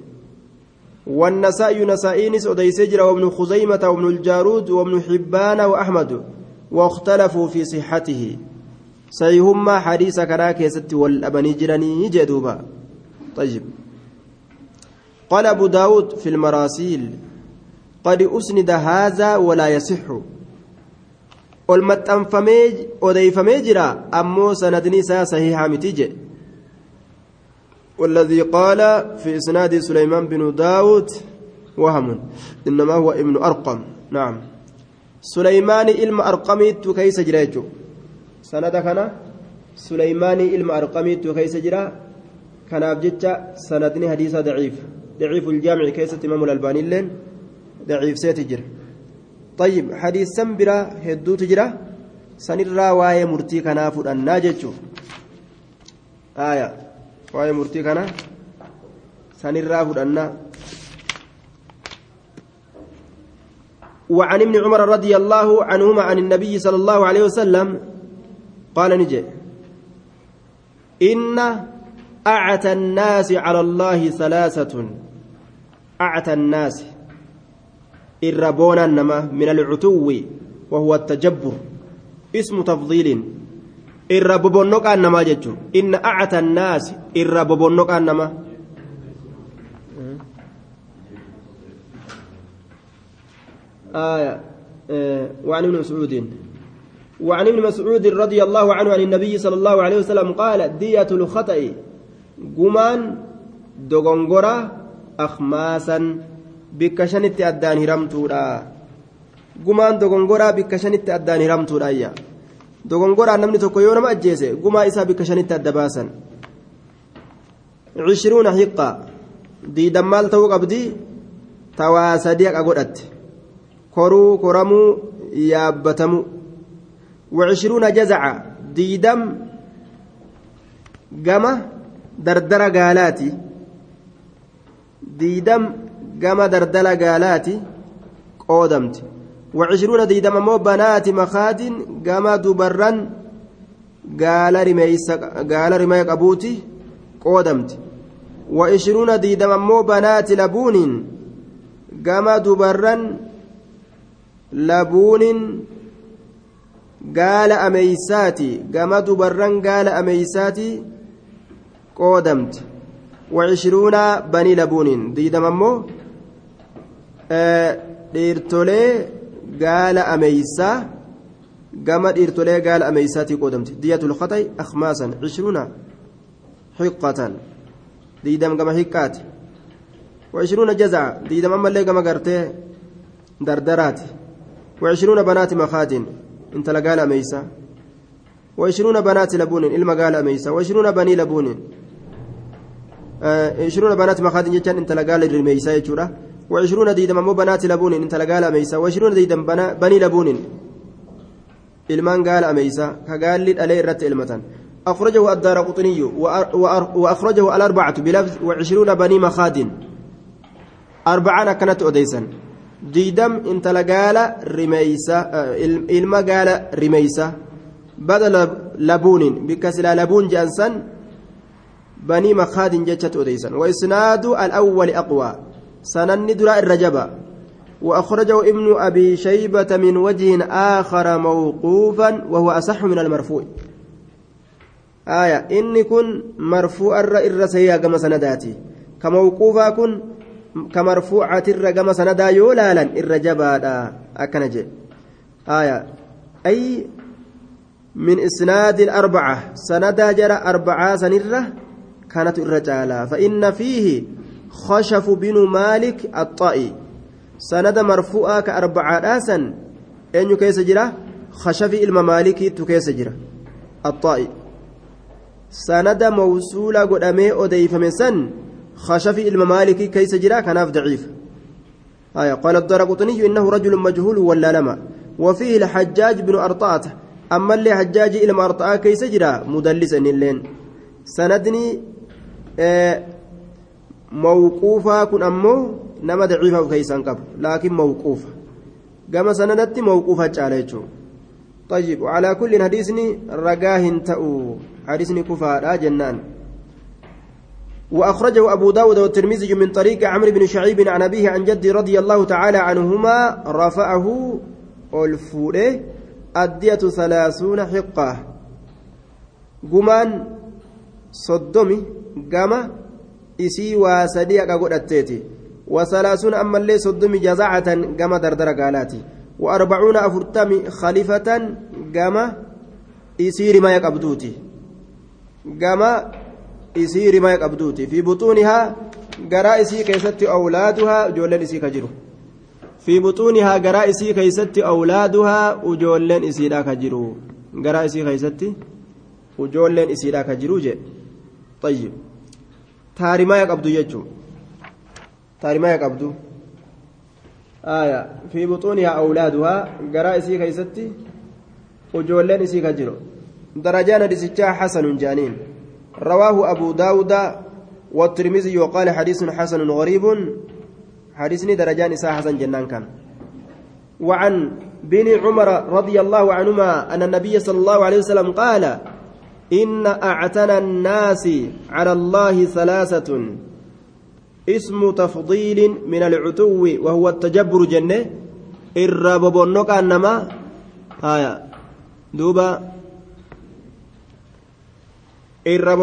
[SPEAKER 1] والنسائي نسائينس أديس جرى وابن خزيمة وابن الجارود وابن حبان وأحمد واختلفوا في صحته سيهما حديث كراك يست والأبني جراني جدوبا طيب قال أبو داود في المراسيل قد أسند هذا ولا يصح. odeeyfamee jira ammoo sanadni isaa sahihaa والذي قال في إسناد سليمان بن داود وهم إنما هو ابن أرقم. نعم. سليمان إلما أرقميت كيس جراجو سند كان سليمان إلما أرقميت كيس جرا. كان أبجتش سندني حديث ضعيف. ضعيف الجامع كيس إمام الألباني لين. ضعيف سيتجر طيب حديث سنبرا هدو تجرا سنرا واي مرتي كنا فدنا جچو آية واي مرتي كنا سنرا فدنا وعن ابن عمر رضي الله عنهما عن النبي صلى الله عليه وسلم قال نجي إن أعتى الناس على الله ثلاثة. أعتى الناس. الربونا نما من العتو وهو التجبر اسم تفضيل الربوبونك أنما جتشو إن أعتى الناس الربوبونك أنما آية وعن ابن مسعود وعن ابن مسعود رضي الله عنه عن النبي صلى الله عليه وسلم قال دية الخطأ قمان دغنغرة أخماسا بكشنت أدان هرمتورا قمان دغنغرة بكشنت أدان هرمتورا يا دغنغرة نمني تكو يوم أجيسي قما إسا بكشنت أدباسا عشرون حقة دي دمال تو قبدي تواسديك أقول koruu koramuu yaabbatamu. وعشرون جزعة ديدم جمع دردرة قالاتي ديدم قالاتي قودمت وعشرون ديدم مو بنات مخاد جمع دبرا قال رميس قال رمي قبوتي قودمت وعشرون ديدم مو بنات لبون جمع دبرا labuunin gaala ameysaati gama dubarran gaala ameysaati qoodamte wacishruuna banii labuunin diidama ammoo dhiirtolee gaala ameysaa gama dhiirtolee gaala ameysaatii qoodamte. Diyatul khaxay akhmaasan cishruuna xiqqatan diidam gama hiqqaati. وعشرون جزع دي دم أما اللي قام قرتي دردراتي وعشرون بنات مخاد انت لقال أميسا وعشرون بنات لبون إلما قال أميسا وعشرون بني لبون عشرون بنات مخاد جتان انت لقال الرميسا يجورا وعشرون ديدم مو بنات لبون انت لقال أميسا وعشرون ديدم بني لبون ilmaan gaala ameysa ka gaalli dhalee irratti ilmatan أخرجه الدار قطني وأخرجه الأربعة بلفظ وعشرون بني مخاد أربعة كانت أديسا gaala rimeysa ilma gaala rimeysa bada labuunin bikka silaa labuun je'an san banii makaadin jechatti odeysan waisnaadu alawwali aqwaa sananni duraa irra وأخرجه ابن أبي شيبة من وجه آخر موقوفا وهو أصح من المرفوع آية إني كن مرفوع الرسيا كما سنداتي كموقوفا كن laalan irra jabaadha akkana jedhe aya ay min isnaadi arbaca sanadaa jara arbacaa sanirra kanatu irra caalaa فإن فيه خشف بن مالك الطائي. سند مرفوعة كأربعة آسا. أن كيس جرا؟ خشف إلما مالكي تكيس الطائي. سند موصولة قد أمي أديف من سن. خشفي الممالك كيس جرا كناف ضعيف. آية. قال الدرقطني إنه رجل مجهول ولا لما. وفيه الحجاج بن أرطاة. أما اللي حجاج إلى أرطاة كيس جرا اللين. سندني آه موقوفا كن أمو نما ضعيفا كيسا قبل لكن موقوفا كما سندت موقوفا جاليتشو طيب وعلى كل حديثني رقاه تأو حديثني كفار جنان وأخرجه أبو داود والترمذي من طريق عمرو بن شعيب عن أبيه عن جدي رضي الله تعالى عنهما رفعه الفوله الدية ثلاثون حقة قمان صدمي قام إسي وسديق قد أتيتي وثلاثون أما اللي صدمي جزعة قام دردر قالاتي وأربعون أفرتمي خليفة قام إسي رما يقبدوتي قام isii rimaa qabduuti fi buxuunihaa garaa isii keessatti awlaaduhaa ijoolleen isii ka jiru fi buxuunihaa garaa isii keessatti awlaaduhaa ijoolleen isiidha ka jiru garaa isii keessatti ijoolleen isiidha ka jiru jedhe tayyib taarimaa qabdu jechuun taarimaa qabdu fi buxuunihaa awlaaduhaa garaa isii keessatti ijoolleen isii ka jiru darajaan hadisichaa hasanun jaaniin رواه أبو داود والترمذي وقال حديث حسن غريب حديثني درجان إساء حسن جنان كان وعن بن عمر رضي الله عنهما أن النبي صلى الله عليه وسلم قال إن أعتنى الناس على الله ثلاثة. اسم تفضيل من العتو وهو التجبر جنة. الرب بنك أنما. آية. دوبا. irra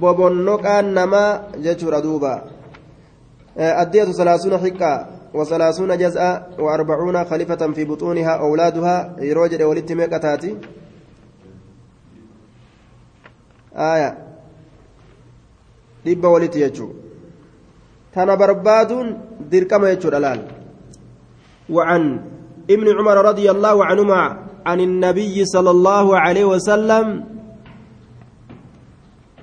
[SPEAKER 1] bobonnoqaan namaa jechuudha duuba addiyatu salaasuuna xiqqaa وثلاثون جزءا وأربعون خليفة في بطونها أولادها. يروجد ولدت ميقتاتي آية. dhibba walitti jechuun tana barbaaduun dirqama jechuudha laal وعن ابن عمر رضي الله عنهما عن النبي صلى الله عليه وسلم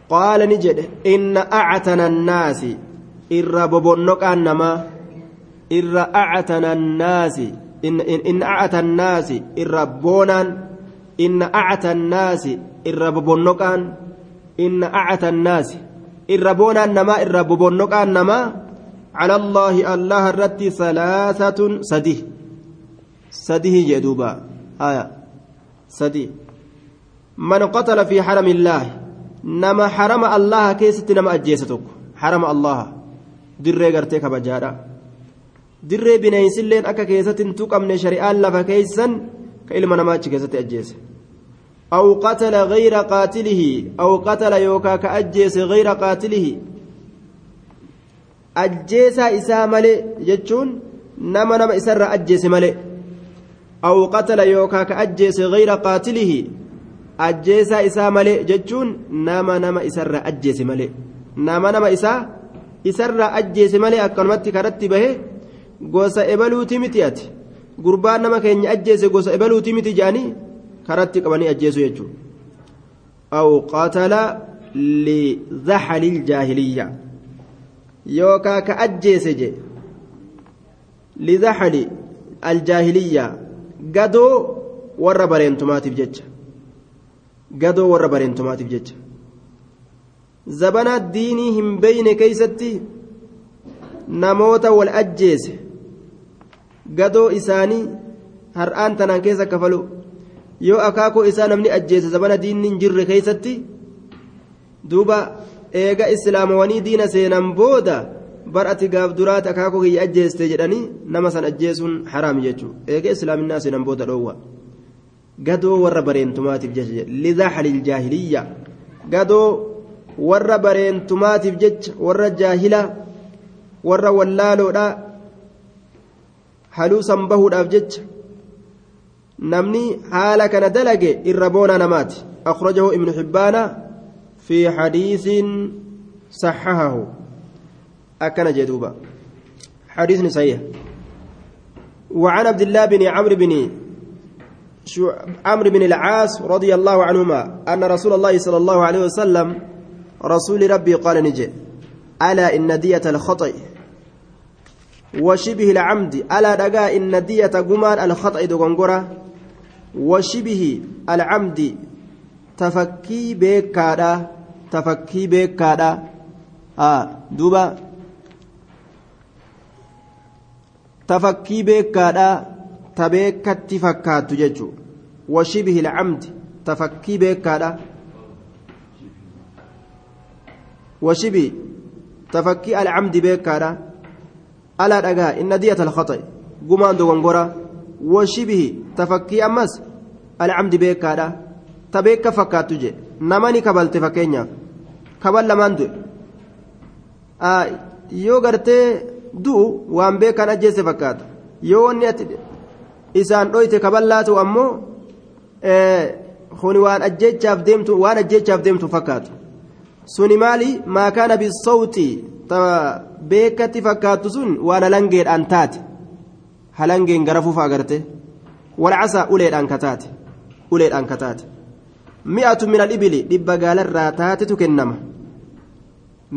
[SPEAKER 1] قال نجد إن أعتن الناس إر ببنك أنما إر أعتن الناس إن إن, إن أعتى الناس إر بونا إن أعتى الناس إر ببنك إن أعتى الناس namaa cala allaahi allaha irratti salaasatun sadi sadihi jee duuba aya sadi man qatala fi xarami illaahi nama xarama allaha keessatti nama ajjeese tokko xarama allaha dirree gartee kabajaadha dirree bineensilleen akka keessatti hin tuqamne shari'aan lafa keeysan ka ilma namaa achi keessatti ajjeese أو قتل غير قاتله أو قتل يوكا كأجيس غير قاتله أجيسا إسا ملي جتشون نما نما إسر أجيس ملي أو قتل يوكا كأجيس غير قاتله أجيسا إسا ملي جتشون نما نما إسر أجيس ملي نما نما إسا إسر أجيس ملي أكرمت كرت به gosa ebaluuti miti ati gurbaan nama keenya ajjeese gosa ebaluuti miti jaanii karatti qabanii ajjeesu jechuudha aw qatala lizaxali iljaahiliyya yookaa ka ajjeese je lizaxali aljaahiliyya gadoo warra bareentumaatiif jecha gadoo warra bareentumaatiif jecha zabana diinii hin beyne keeysatti namoota wal ajjeese gadoo isaanii har'aan tanaan keessa kafalu yoo akaakoo isaa namni ajjeese zabana diinni hin jirre keeysatti duuba eega islaamawanii diina seenan booda bar ati gaaf duraati akaakoo kiyya ajjeeste jedhanii nama san ajjeesuun haraami jechuu. Eega islaaminaa seenan booda dhoowwa. Gadoo warra bareentumaatiif jecha lizaxalil jaahiliyya. Gadoo warra bareentumaatiif jecha warra jaahila warra wallaaloodha haluu san bahuudhaaf jecha namni haala kana dalage irra boona namaati akhrajahu ibnu xibbaana fi xadiisin saxahahu akkana jedhuuba xadiisni sahiha وعن عبد الله بن عمرو بن عمرو بن العاص رضي الله عنهما أن رسول الله صلى الله عليه وسلم رسول ربي قال نجي ألا إن دية الخطأ وشبه العمد. ألا دقا إن دية قمان الخطأ دقنقرة. وشبه العمد. تفكي بكادا. تفكي بكادا. آه دوبا. تفكي بكادا. تبكت فكات ججو. وشبه العمد. تفكي بكادا. وشبه. تفكي العمد بكادا. ألا دقا إن دية الخطأ قمان دقنقرة وشبه تفكي أمس العمد بيكادا تبيك فكاتو جي نماني كبلت فكينيا كبل لمان دو آه yoo gartee du'u waan beekan ajjeesse fakkaata yoo wanni ati isaan dhoyte kaballaatu ammoo kuni waan ajjeechaaf deemtu waan ajjeechaaf deemtu fakkaatu suni maali maa kaana bisawti beekatti fakkaattu sun waan halangeedhaan taate halangeen gara fufa agarte walcasaa uleedhaan kataate uleedhaan kataate mi'atu min alibili dhibba gaalarraa taatetu kennama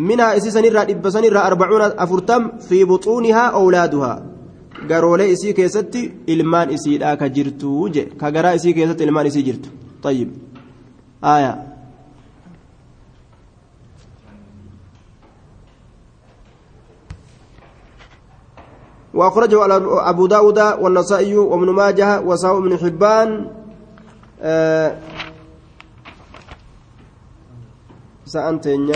[SPEAKER 1] minhaa isii sanirraa dhibba sanirraa arbacuuna afurtam fi buxuunihaa owlaaduhaa garoolee isii keessatti ilmaan isiidhaa ka jirtu je ka garaa isii keessatti ilmaan isii jirtu طيب آية وأخرجه أبو داود والنسائي وابن ماجه وسواء بن حبان آه سأنتين